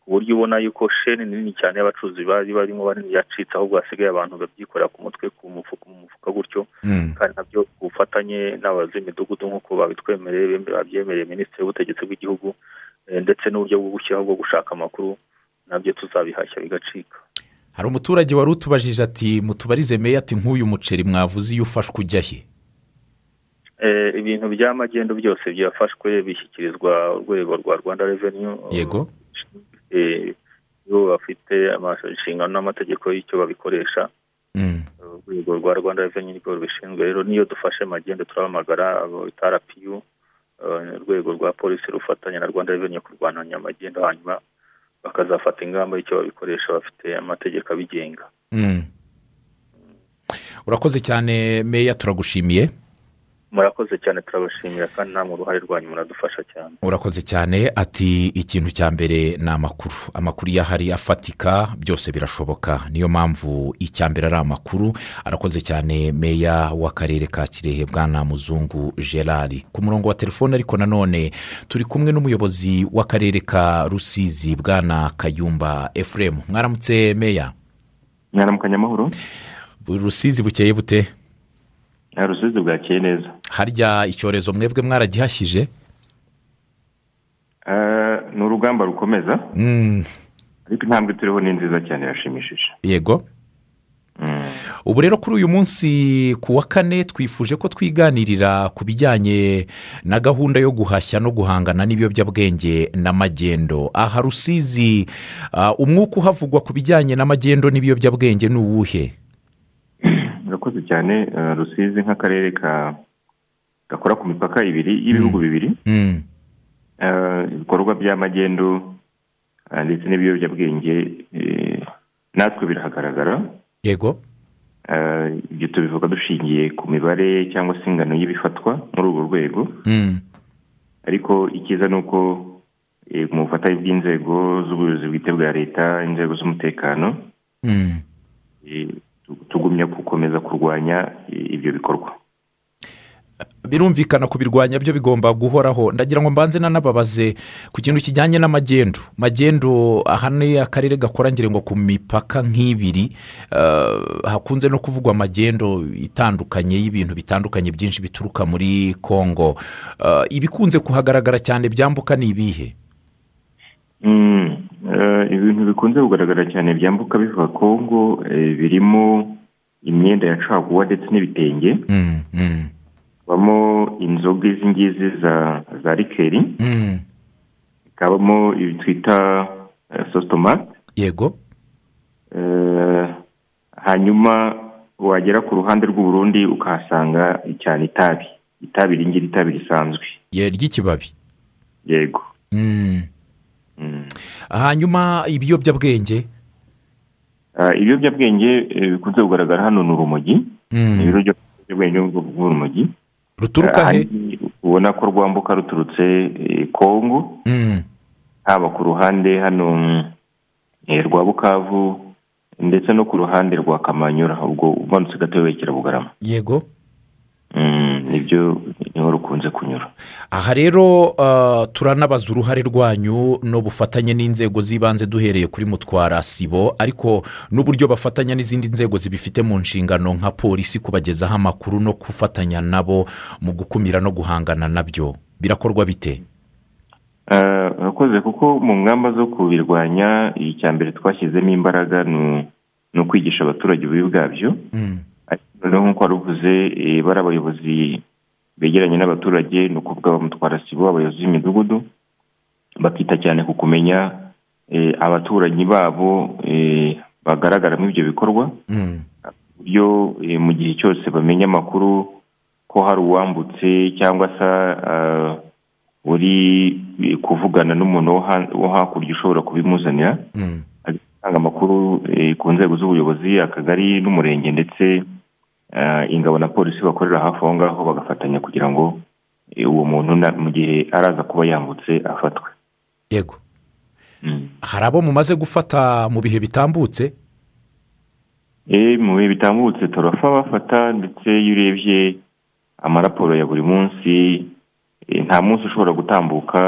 ku buryo ubona yuko sheni nini cyane y'abacuruzi bari barimo banini yacitse ahubwo hasigaye abantu babyikorera ku mutwe ku mufuka mu mufuka gutyo. Mm, kandi na byo ku bufatanye n'abayobozi b'imidugudu nk'uko babitwemereye babyemereye minisitiri w'ubutegetsi bw'igihugu eh, ndetse n'uburyo bwo gushyiraho bwo gushaka amakuru na byo tuzabihashya bigacika. Hari umuturage wari utubajije ati mutubarize meya ati nk'uyu muceri mwavuze iyo ufashwe ujya he? Eh, ibintu by'amagendo byose byafashwe bishyikirizwa urwego rwa rwanda reveni yego. Bo bafite inshingano n'amategeko y'icyo babikoresha. Urwego rwa rwanda reveni nirwo rubishinzwe rero niyo dufashe magendo turahamagara bita rapiyu urwego rwa polisi rufatanya na rwanda reveni kurwanya amagendo hanyuma bakazafata ingamba y'icyo babikoresha bafite amategeko abigenga. Urakoze cyane meya turagushimiye. Murakoze cyane turabashimira kandi namwe uruhare rwanyu muradufasha cyane. Urakoze cyane. Ati ikintu cya mbere ni amakuru. Amakuru iyo ahari afatika byose birashoboka. Niyo mpamvu icya mbere ari amakuru. Arakoze cyane meya w'akarere ka kirehe bwana muzungu gerard. Ku murongo wa telefone ariko nanone turi kumwe n'umuyobozi w'akarere ka rusizi bwana kayumba efuremu mwaramutse meya? Mwaramukanya amahoro. Rusizi bukeye bute? Rusizi bwakeye neza. Harya icyorezo mwebwe mwaragihashyije ni urugamba rukomeza. Ariko intambwe turiho ni nziza cyane irashimishije. Yego. Ubu rero kuri uyu munsi ku wa kane twifuje ko twiganirira ku bijyanye na gahunda yo guhashya no guhangana n'ibiyobyabwenge n'amagendo aha rusizi umwuka uhavugwa ku bijyanye n'amagendo n'ibiyobyabwenge ni uwuhe? Cyane rusizi nk'akarere gakora ku mipaka ibiri y'ibihugu bibiri. Ibikorwa by'amagendo ndetse n'ibiyobyabwenge natwe birahagaragara. Yego. Ibyo tubivuga dushingiye ku mibare cyangwa se ingano y'ibifatwa muri urwo rwego. Ariko icyiza ni uko mu bufatanye bw'inzego z'ubuyobozi bwite bwa leta inzego z'umutekano tugumya gukomeza kurwanya ibyo bikorwa. Birumvikana kubirwanya byo bigomba guhoraho. Ndagira ngo mbanze nanababaze ku kintu kijyanye n'amagendo magendo aha ni akarere gakora ngo ku mipaka nk'ibiri hakunze no kuvugwa amagendo itandukanye y'ibintu bitandukanye byinshi bituruka muri congo ibikunze kuhagaragara cyane byambuka ni ibihe? Ibintu bikunze kugaragara cyane byambuka biva congo birimo imyenda ya caguwa ndetse n'ibitenge habamo inzoga izi ngizi za rikeri hakabamo ibi twita sositomate yego hanyuma wagera ku ruhande rw'uburundi ukahasanga cyane itabi itabi ringiri itabi risanzwe ry'ikibabi yego hanyuma ibiyobyabwenge? ibiyobyabwenge bikunze kugaragara hano ni urumogi ibiyobyabwenge bw'urumogi ruturuka he? ubona ko rwambuka ruturutse kongo. haba ku ruhande hano rwa bukavu ndetse no ku ruhande rwa kamanyura. Ubwo umanutse gato werekera bugarama. Yego. Nibyo rukunze kunyura aha rero turanabaza uruhare rwanyu n'ubufatanye n'inzego z'ibanze duhereye kuri mutwara sibo ariko n'uburyo bafatanya n'izindi nzego zibifite mu nshingano nka polisi kubagezaho amakuru no gufatanya nabo mu gukumira no guhangana na byo. Birakorwa bite? Urakoze kuko mu ngamba zo kubirwanya icya mbere twashyizemo imbaraga ni ukwigisha abaturage ububi bwabyo. Noneho nk'uko wari uvuze bari abayobozi begeranye n'abaturage ni ukuvuga bamutwara sibo abayobozi b'imidugudu bakita cyane ku kumenya abaturanyi babo bagaragaramo ibyo bikorwa buryo mu gihe cyose bamenya amakuru ko hari uwambutse cyangwa se uri kuvugana n'umuntu wo hakurya ushobora kubimuzanira atanga amakuru ku nzego z'ubuyobozi akagari n'umurenge ndetse ingabo na polisi bakorera hafi aho ngaho bagafatanya kugira ngo uwo muntu mu gihe araza kuba yambutse afatwe. Yego. Hari abo mumaze gufata mu bihe bitambutse? Mu bihe bitambutse turafa bafata ndetse iyo urebye amaraporo ya buri munsi nta munsi ushobora gutambuka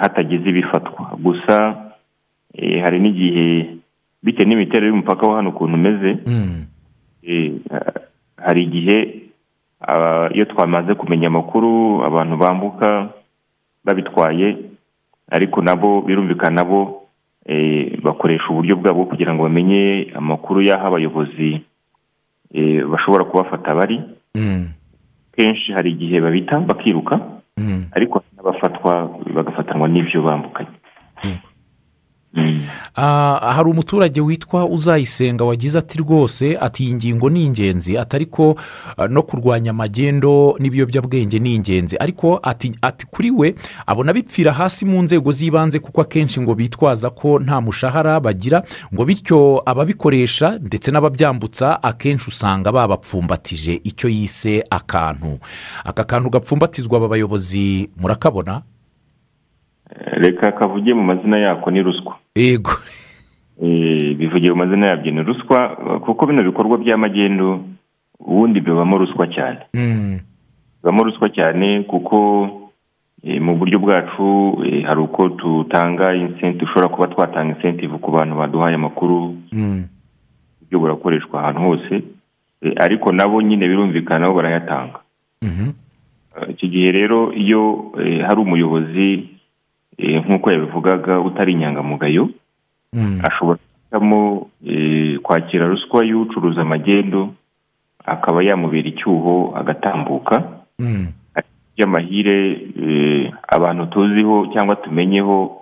hatagize ibifatwa. Gusa hari n'igihe bitewe n'imiterere y'umupaka wa hano ukuntu umeze hari igihe iyo twamaze kumenya amakuru abantu bambuka babitwaye ariko nabo birumvikana nabo bakoresha uburyo bwabo kugira ngo bamenye amakuru y'aho abayobozi bashobora kubafata bari. Kenshi hari igihe babita bakiruka ariko n'abafatwa bagafatanwa n'ibyo bambukanye. Ah, hari umuturage witwa uzayisenga wagize ati rwose ati iyi ngingo ni ingenzi ati ariko ah, no kurwanya amagendo n'ibiyobyabwenge ni ingenzi. Ariko ati ati kuri we abona bipfira hasi mu nzego z'ibanze kuko akenshi ngo bitwaza ko nta mushahara bagira ngo bityo ababikoresha ndetse n'ababyambutsa akenshi usanga babapfumbatije icyo yise akantu. Aka kantu gapfumbatizwa aba bayobozi murakabona? Reka kavuge mu mazina yako ni ruswa. Yego. Eh, bivugiye mu mazina yabyo ni ruswa kuko bino bikorwa by'amagendo ubundi bibamo ruswa cyane. Bibamo ruswa cyane kuko eh, mu buryo bwacu eh, hari uko tutanga incentive ushobora kuba twatanga incentive ku bantu baduhaye amakuru. Uburyo burakoreshwa ahantu hose ariko nabo nyine birumvikana nabo barayatanga. Eh, iki gihe rero iyo hari umuyobozi nk'uko yabivugaga utari inyangamugayo. Ashobora guhitamo eh, kwakira ruswa y'ucuruza amagendo akaba yamubera icyuho agatambuka. By'amahire eh, abantu tuziho cyangwa tumenyeho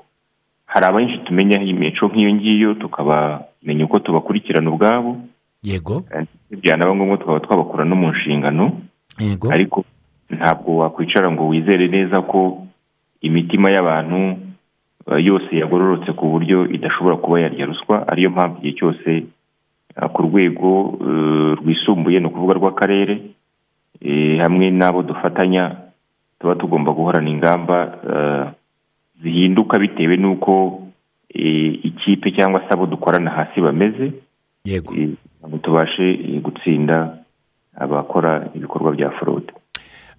hari abenshi tumenyaho imico nk'iyo ngiyo tukabamenya uko tubakurikirana ubwabo. Yego. Byanaba ngombwa tukaba twabakura no mu nshingano. Yego. Ariko ntabwo wakwicara ngo wizere neza ko imitima y'abantu eh, yose yagororotse ku buryo idashobora kuba yarya ruswa ariyo mpamvu igihe cyose eh, ku rwego eh, rwisumbuye ni ukuvuga rw'akarere hamwe n'abo dufatanya tuba tugomba guhorana ingamba zihinduka bitewe n'uko ikipe cyangwa se abo dukorana hasi bameze yego. tubashe gutsinda abakora ibikorwa bya forode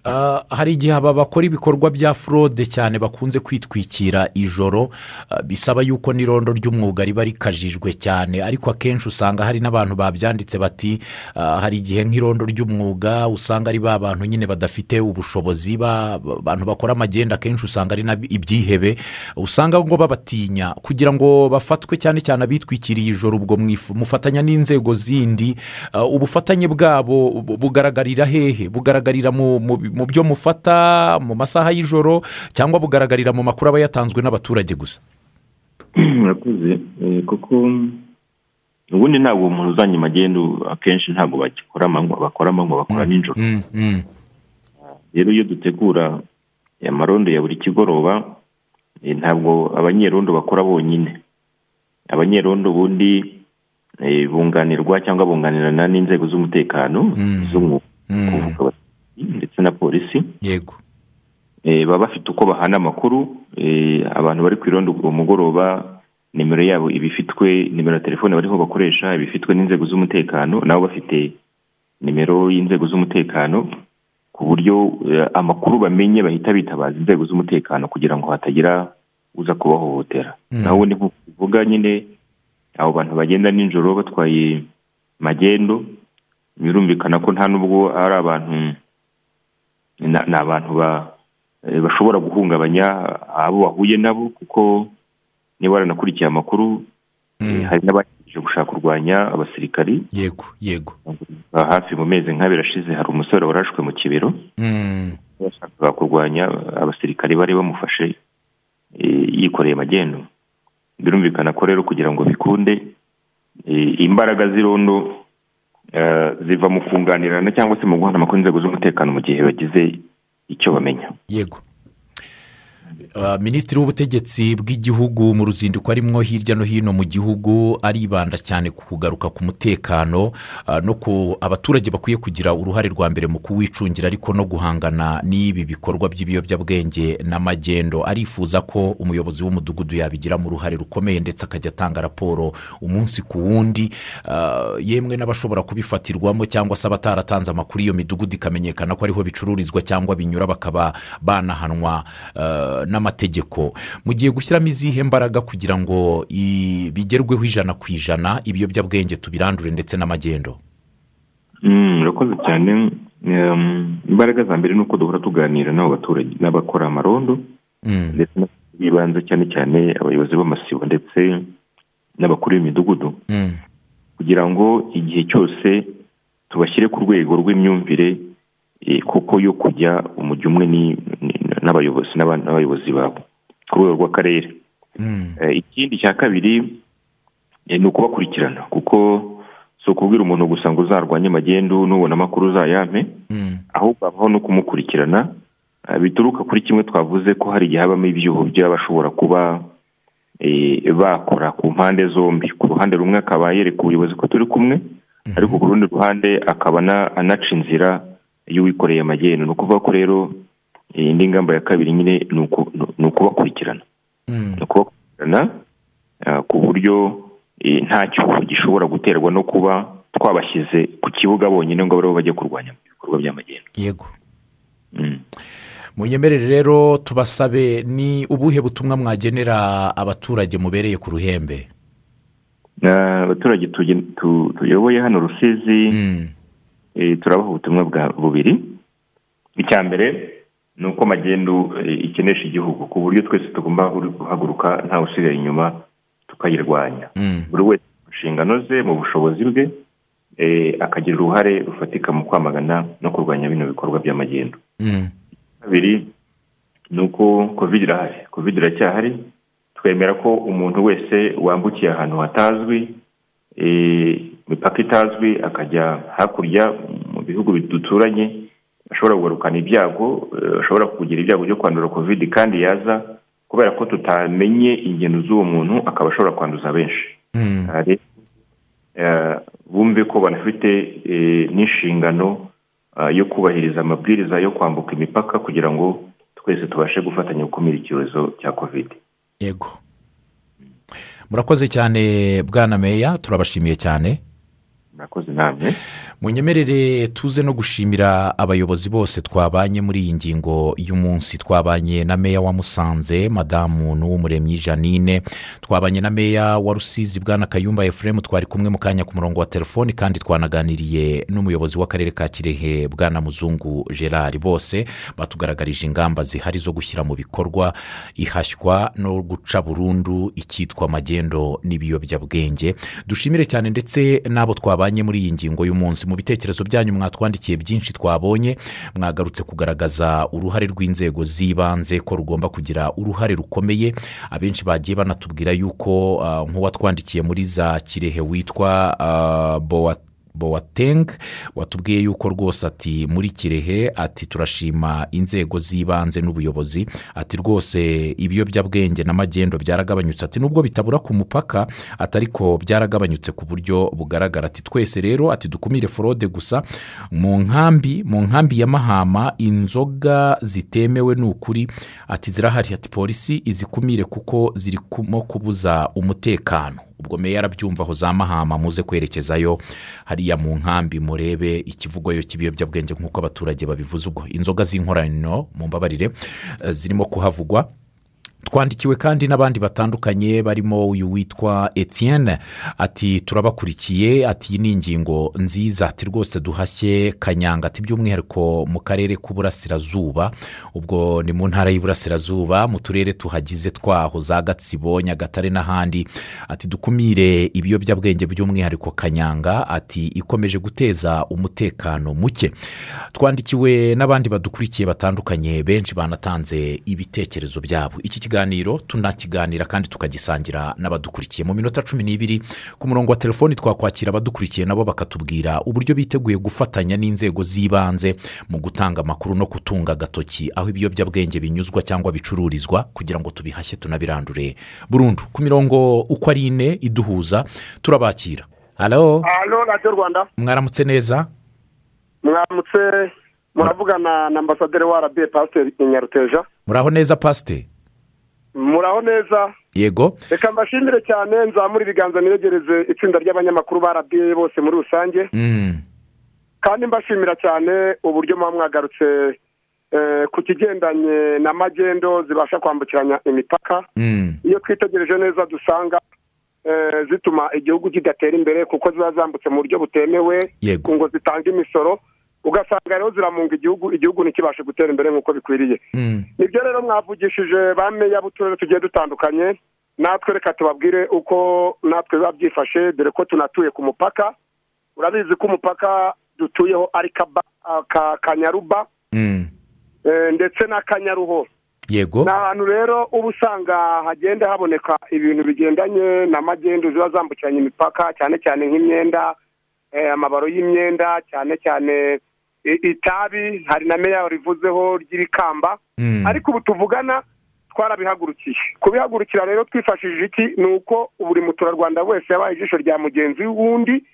hari igihe aba bakora ibikorwa bya forode cyane bakunze kwitwikira ijoro ah, bisaba yuko n'irondo ry'umwuga riba rikajijwe cyane. Ariko akenshi usanga hari n'abantu babyanditse bati ah, hari igihe nk'irondo ry'umwuga usanga ari ba bantu nyine badafite ubushobozi ba- ba- abantu bakora amagenda akenshi usanga ari ibyihebe. Usanga ngo babatinya kugira ngo bafatwe cyane cyane abitwikiriye ijoro ubwo mufatanya n'inzego zindi. Ah, ubufatanye bwabo bu- bugaragarira hehe bugaragarira mu mu- byo mufata mu masaha y'ijoro cyangwa bugaragarira mu makuru aba yatanzwe n'abaturage gusa? Murakoze. Eh, kuko ubundi ntabwo umuntu uzanye magendu akenshi ntabwo bagikora amanywa bakora amanywa bakora nijoro. Mm, mm. rero iyo dutegura amarondo ya buri kigoroba eh, ntabwo abanyerondo bakora bonyine. Abanyerondo ubundi eh, bunganirwa cyangwa bunganirana n'inzego z'umutekano z'umwuga kuvuga abapolisi ndetse na polisi yego. Eh, baba bafite uko bahana amakuru. Eh, abantu bari ku irondo uwo mugoroba nimero yabo iba ifitwe nimero ya telefone bariho bakoresha iba ifitwe n'inzego z'umutekano. Nabo bafite nimero y'inzego z'umutekano ku buryo eh, amakuru bamenye bahita bitabaza inzego z'umutekano kugira ngo hatagira uza kubahohotera. Mm. naho ubundi nk'uko nyine abo bantu bagenda nijoro batwaye magendo birumvikana ko nta n'ubwo ari abantu ni abantu ba eh, bashobora guhungabanya abo bahuye nabo kuko niba waranakurikiye amakuru. Eh, hari n'abagejeje gushaka kurwanya abasirikari. Yego yego. Hafi mu mezi nk'abiri ashize hari umusore warashwe mu kibero. Bashakaga kurwanya abasirikari bari bamufashe eh, yikoreye magendo. Birumvikana ko rero kugira ngo bikunde imbaraga z'irondo ziva mu kunganirana cyangwa se mu guhana amakuru inzego z'umutekano mu gihe bagize icyo bamenya. Yego. Minisitiri w'ubutegetsi bw'igihugu mu ruzinduko arimo hirya no hino mu gihugu aribanda cyane ku kugaruka ku mutekano ah, no ku abaturage bakwiye kugira uruhare rwa mbere mu kuwicungira ariko no guhangana n'ibi bikorwa by'ibiyobyabwenge n'amagendo. Arifuza ko umuyobozi w'umudugudu yabigiramo uruhare rukomeye ndetse akajya atanga raporo umunsi ku wundi ah, yemwe n'abashobora kubifatirwamo cyangwa se abataratanze amakuru iyo midugudu ikamenyekana ko ariho bicururizwa cyangwa binyura bakaba banahanwa ah, n'amategeko. Mugiye gushyiramo izihe mbaraga kugira ngo bigerweho ijana ku ijana ibiyobyabwenge tubirandure ndetse n'amagendo? Mm, urakoze cyane. Um, imbaraga za mbere ni uko duhora tuganira n'abo baturage n'abakora amarondo Mm, ndetse n'ibanze cyane cyane abayobozi b'amasibo ndetse n'abakuru b'imidugudu. Mm, kugira ngo igihe cyose tubashyire ku rwego rw'imyumvire eh, kuko yo kujya umujyi umwe n'abayobozi n'aba- n'abayobozi babo ku rwego rw'akarere Eh, ikindi cya kabiri eh, ni ukubakurikirana kuko si ukubwira umuntu gusa ngo uzarwanye magendu nubona amakuru uzayampe ahubwo habaho no kumukurikirana eh, bituruka kuri kimwe twavuze ko hari igihe habamo ibyuho by'abashobora kuba eh, bakora ku mpande zombi. Ku ruhande rumwe akaba yereka ubuyobozi ko turi kumwe ariko ku rundi ruhande akaba ana- anaca inzira y'uwikoreye amagendo ni ukuvuga ko rero indi ngamba ya kabiri nyine ni uku- ni ukubakurikirana. Ni ukubakurikirana ah, ku buryo eh, nta cyuho gishobora guterwa no kuba twabashyize ku kibuga bonyine ngo bariho bajye kurwanya ibikorwa by'amagendo yego. Munyemerere rero tubasabe ni ubuhe butumwa mwagenera abaturage mubereye ku ruhembe? Abaturage tuyoboye hano rusizi. Eh, turabaha ubutumwa bwa bubiri. Icya mbere ni uko magendu eh, ikenesha igihugu. Ku buryo twese tugomba guhaguruka ntawe usigaye inyuma tukayirwanya. Buri wese mu nshingano ze mu bushobozi bwe eh, akagira uruhare rufatika mu kwamagana no kurwanya bino bikorwa by'amagendo kabiri ni uko covid irahari. Covid iracyahari. Twemera ko umuntu wese wambukiye ahantu hatazwi eh, imipaka itazwi akajya hakurya mu bihugu duturanye ashobora kugarukana ibyago eh, ashobora kugira ibyago byo kwandura covid kandi yaza kubera ko tutamenye ingendo z'uwo muntu akaba ashobora kwanduza benshi. Rero, eh, bumve ko banafite eh, n'inshingano yo kubahiriza amabwiriza yo kwambuka imipaka kugira ngo twese tubashe gufatanya gukumira icyorezo cya covid. Yego. Murakoze cyane bwana meya turabashimiye cyane. Murakoze namwe. Munyemerere tuze no gushimira abayobozi bose twabanye muri iyi ngingo y'umunsi. Twabanye na meya wa musanze madamu n'uw'umuremyi janine twabanye na meya wa rusizi bwana kayumba efuremu twari kumwe mu kanya ku murongo wa telefoni kandi twanaganiriye n'umuyobozi w'akarere ka kirehe bwana muzungu gerard. Bose batugaragarije ingamba zihari zo gushyira mu bikorwa ihashywa no guca burundu icyitwa magendo n'ibiyobyabwenge. Dushimire cyane ndetse n'abo twabanye muri iyi ngingo y'umunsi. Mu bitekerezo byanyu mwatwandikiye byinshi twabonye mwagarutse kugaragaza uruhare rw'inzego z'ibanze ko rugomba kugira uruhare rukomeye. Abenshi bagiye banatubwira yuko ah, nk'uwatwandikiye muri za kirehe witwa ah, bowa boateng watubwiye yuko rwose ati muri kirehe? Ati turashima inzego z'ibanze n'ubuyobozi. Ati rwose ibiyobyabwenge n'amagendo byaragabanyutse. Ati nubwo bitabura ku mupaka ati ariko byaragabanyutse ku buryo bugaragara. Ati twese rero ati dukumire forode gusa mu nkambi mu nkambi ya mahama inzoga zitemewe ni ukuri. Ati zirahari. Ati polisi izikumire kuko zirimo kubuza umutekano. Ubwo meya arabyumva aho za mahama muze kwerekezayo hariya mu nkambi murebe ikivugwayo cy'ibiyobyabwenge nk'uko abaturage babivuze ubwo inzoga z'inkorano mu mbabarire eh, zirimo kuhavugwa. Twandikiwe kandi n'abandi batandukanye barimo uyu witwa etienne ati turabakurikiye ati iyi ni ingingo nziza ati rwose duhashye kanyanga ati by'umwihariko mu karere k'uburasirazuba ubwo ni mu ntara y'iburasirazuba mu turere tuhagize twaho za gatsibo nyagatare n'ahandi ati dukumire ibiyobyabwenge by'umwihariko kanyanga ati ikomeje guteza umutekano muke. Twandikiwe n'abandi badukurikiye batandukanye benshi banatanze ibitekerezo byabo. Iki kiganiro tunakiganira kandi tukagisangira n'abadukurikiye. Mu minota cumi n'ibiri ku murongo wa telefoni twakwakira abadukurikiye nabo bakatubwira uburyo biteguye gufatanya n'inzego z'ibanze mu gutanga amakuru no gutunga agatoki aho ibiyobyabwenge binyuzwa cyangwa bicururizwa kugira ngo tubihashye tunabirandure. Burundu ku mirongo uko ari ine iduhuza turabakira. Halo radiyo rwanda. Mwaramutse neza? Mwaramutse muravugana na ambasaderi wa arabiye pasiteri nyaruteja. Muraho neza pasite muraho neza. Yego. Reka mbashimire cyane nzamure ibiganza niyegereze itsinda ry'abanyamakuru ba arabiye bose muri rusange. Mm. kandi mbashimira cyane uburyo muba mwagarutse eh, ku kigendanye na magendo zibasha kwambukiranya imipaka. Mm. iyo twitegereje neza dusanga eh, zituma igihugu kidatera imbere kuko ziba zambutse mu buryo butemewe ngo zitange imisoro. Ugasanga rero ziramunga igihugu igihugu ntikibashe gutera imbere nk'uko bikwiriye Mm. ni byo rero mwavugishije ba meya b'uturere tugiye dutandukanye natwe reka tubabwire uko natwe biba byifashe dore ko tunatuye ku mupaka urabizi ko umupaka dutuyeho ari kanyaruba Mm. eh, ndetse na kanyaruho yego ni ahantu rero uba usanga hagenda haboneka ibintu bigendanye na magendu ziba zambukiranya imipaka cyane cyane nk'imyenda eh, amabaro y'imyenda cyane cyane itabi hari na meya rivuzeho ry'ibikamba. Mm. ariko ubu tuvugana twarabihagurukiye kubihagurukira rero twifashishije iki? Ni uko buri muturarwanda wese yabaye ijisho rya mugenzi w'undi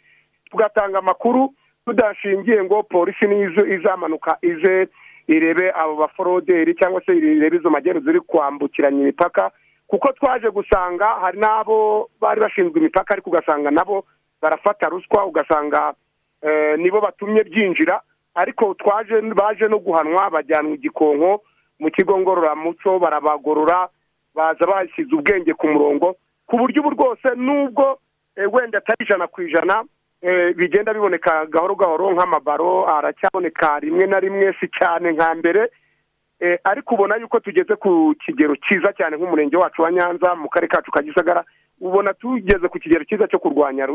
tugatanga amakuru tudashingiye ngo polisi niyo izo- izamanuka ize irebe abo baforoderi cyangwa se irebe izo magendu ziri kwambukiranya imipaka. Kuko twaje gusanga hari n'abo bari bashinzwe imipaka ariko ugasanga nabo barafata ruswa ugasanga eh, nibo batumye byinjira. Ariko twaje baje no guhanwa bajyanwa igikonko mu kigo ngororamuco barabagorora baza bashyize ubwenge ku murongo ku buryo ubu rwose nubwo eh, wenda atari ijana ku ijana eh, bigenda biboneka gahoro gahoro nk'amabaro aracyaboneka rimwe na rimwe si cyane nka mbere Eh, ariko ubona yuko tugeze ku kigero cyiza cyane nk'umurenge wacu wa nyanza mu karere kacu ka gisagara ubona tugeze ku kigero cyiza cyo kurwanya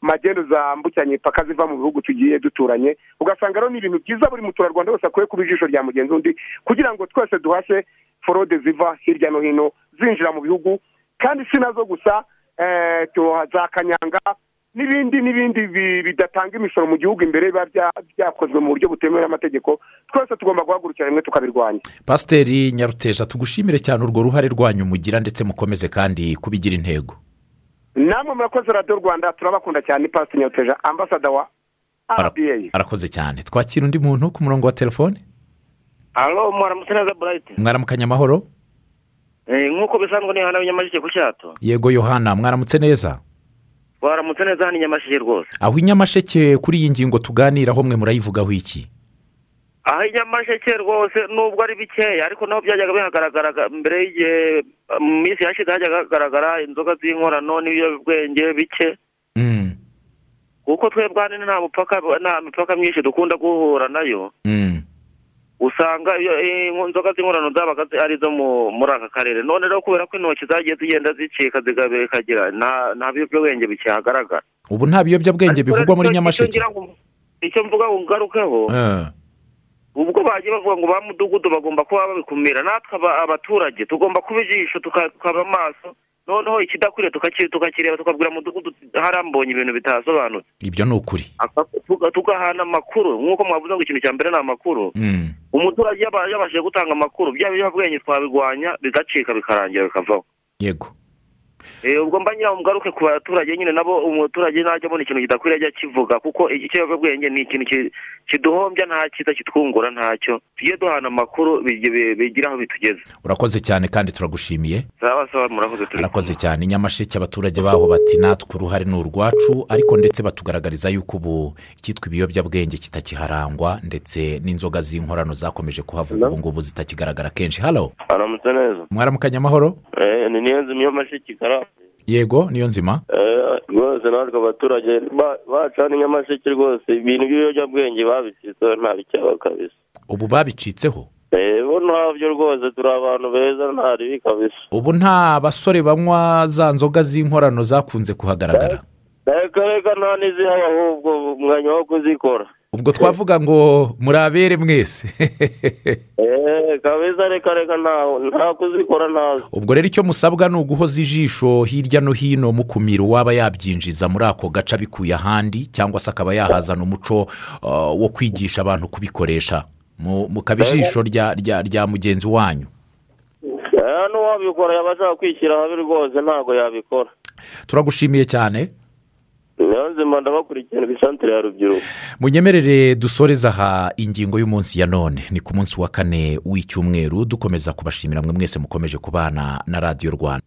magendu zambukiranya imipaka ziva mu bihugu tugiye duturanye ugasanga rero ni ibintu byiza buri muturarwanda wese akwiye kuba ijisho rya mugenzi undi kugira ngo twese duhashye forode ziva hirya no hino zinjira mu bihugu kandi si na zo gusa eh, za kanyanga n'ibindi n'ibindi bi- bidatanga imisoro mu gihugu imbere biba bya- byakozwe mu buryo butemewe n'amategeko twese tugomba guhagurukira rimwe tukabirwanya. Pasiteri nyaruteja tugushimire cyane urwo ruhare rwanyu mugira ndetse mukomeze kandi kubigira intego. Namwe murakoze radiyo rwanda turabakunda cyane pasiteri nyaruteja ambasada wa rba arakoze cyane. Twakira undi muntu ku murongo wa telefone? Alo mwaramutse neza burayiti mwaramukanya amahoro? Eh, nk'uko bisanzwe ni hano nyamasheke ku cyato. Yego yohana mwaramutse neza? Twaramutse neza hano i nyamasheke rwose. Aho i nyamasheke kuri iyi ngingo tuganiraho mwe murayivugaho iki? Aho nyamasheke rwose nubwo ari bikeya ariko naho byajyaga bihagaragara mbere y'igihe mu minsi yashize hajyaga hagaragara inzoga z'inkorano n'ibiyobyabwenge bike. Mm, kuko twebwe hano nta mupaka nta mipaka myinshi dukunda guhura na yo. Mm, usanga iyo eh, inzoga z'inkorano zabaga ari izo mu- muri aka karere. None rero kubera ko intoki zagiye zigenda zicika zikagira nta biyobyabwenge bikihagaragara ubu nta biyobyabwenge bivugwa muri nyamasheke. icyo mvuga ngo ngarukeho. Eh, ubwo bagiye bavuga ngo ba mudugudu bagomba kuba babikumira. Natwe aba- abaturage tugomba kuba ijisho tuka- tukaba amaso. Noneho ikidakwiriye tukaki- tukakireba tukabwira mudugudu harambonye ibintu bitasobanutse. Ibyo ni ukuri. Tugahana amakuru. Nk'uko mwavuze ngo ikintu cya mbere ni amakuru. Mm, umuturage yaba- yabashije gutanga amakuru. Byaba ibiyobyabwenge twabirwanya bigacika bikarangira bikavaho. Yego. Ubwo mba ngira ngaruke ku baturage nyine nabo umuturage najya abona ikintu kidakwiriye ajya akivuga kuko ikiyobyabwenge ni ikintu ki- kiduhombya nta cyiza kitwungura ntacyo tujye duhana amakuru bigi- bi- bigira aho bitugeze. Urakoze cyane kandi turagushimiye. Arakoze cyane. Nyamasheke abaturage baho bati natwe uruhare ni urwacu ariko ndetse batugaragariza yuko ubu icyitwa ibiyobyabwenge kitakiharangwa ndetse n'inzoga z'inkorano zakomeje kuhavuga ubu ngubu zitakigaragara kenshi. Halo mwaramukanya amahoro? Eh, ni niyo nzu niyo yego niyo nzima. Eh, rwose natwe abaturage ba- bacana inyamasheke rwose. Ibintu by'ibiyobyabwenge babicitseho nta bicyaba kabisa. Ubu babicitseho? Eh, bo ntabyo rwose turi abantu beza nta ribi kabisa. Ubu nta basore banywa za nzoga z'inkorano zakunze kuhagaragara. Reka reka nta n'izihaba ahubwo umwanya wo kuzikora. Ubwo twavuga ngo murabere mwese. Eh, kabisa reka reka nta kuzikora ntazo ubwo rero icyo musabwa ni uguhoza ijisho hirya no hino mukumira uwaba yabyinjiza muri ako gace abikuye ahandi cyangwa se akaba yahazana umuco uh, wo kwigisha abantu kubikoresha. Mu- mukaba ijisho rya mugenzi wanyu. Eh, n'uwabikora yaba ashaka kwishyira habi rwose ntabwo yabikora. Turagushimiye cyane. Niyo nzima ndabakurikirana ibisantere ya rubyiruko. Munyemerere dusoreze aha ingingo y'umunsi ya none. Ni ku munsi wa kane w'icyumweru dukomeza kubashimira mwe mwese mukomeje kubana na radiyo rwanda.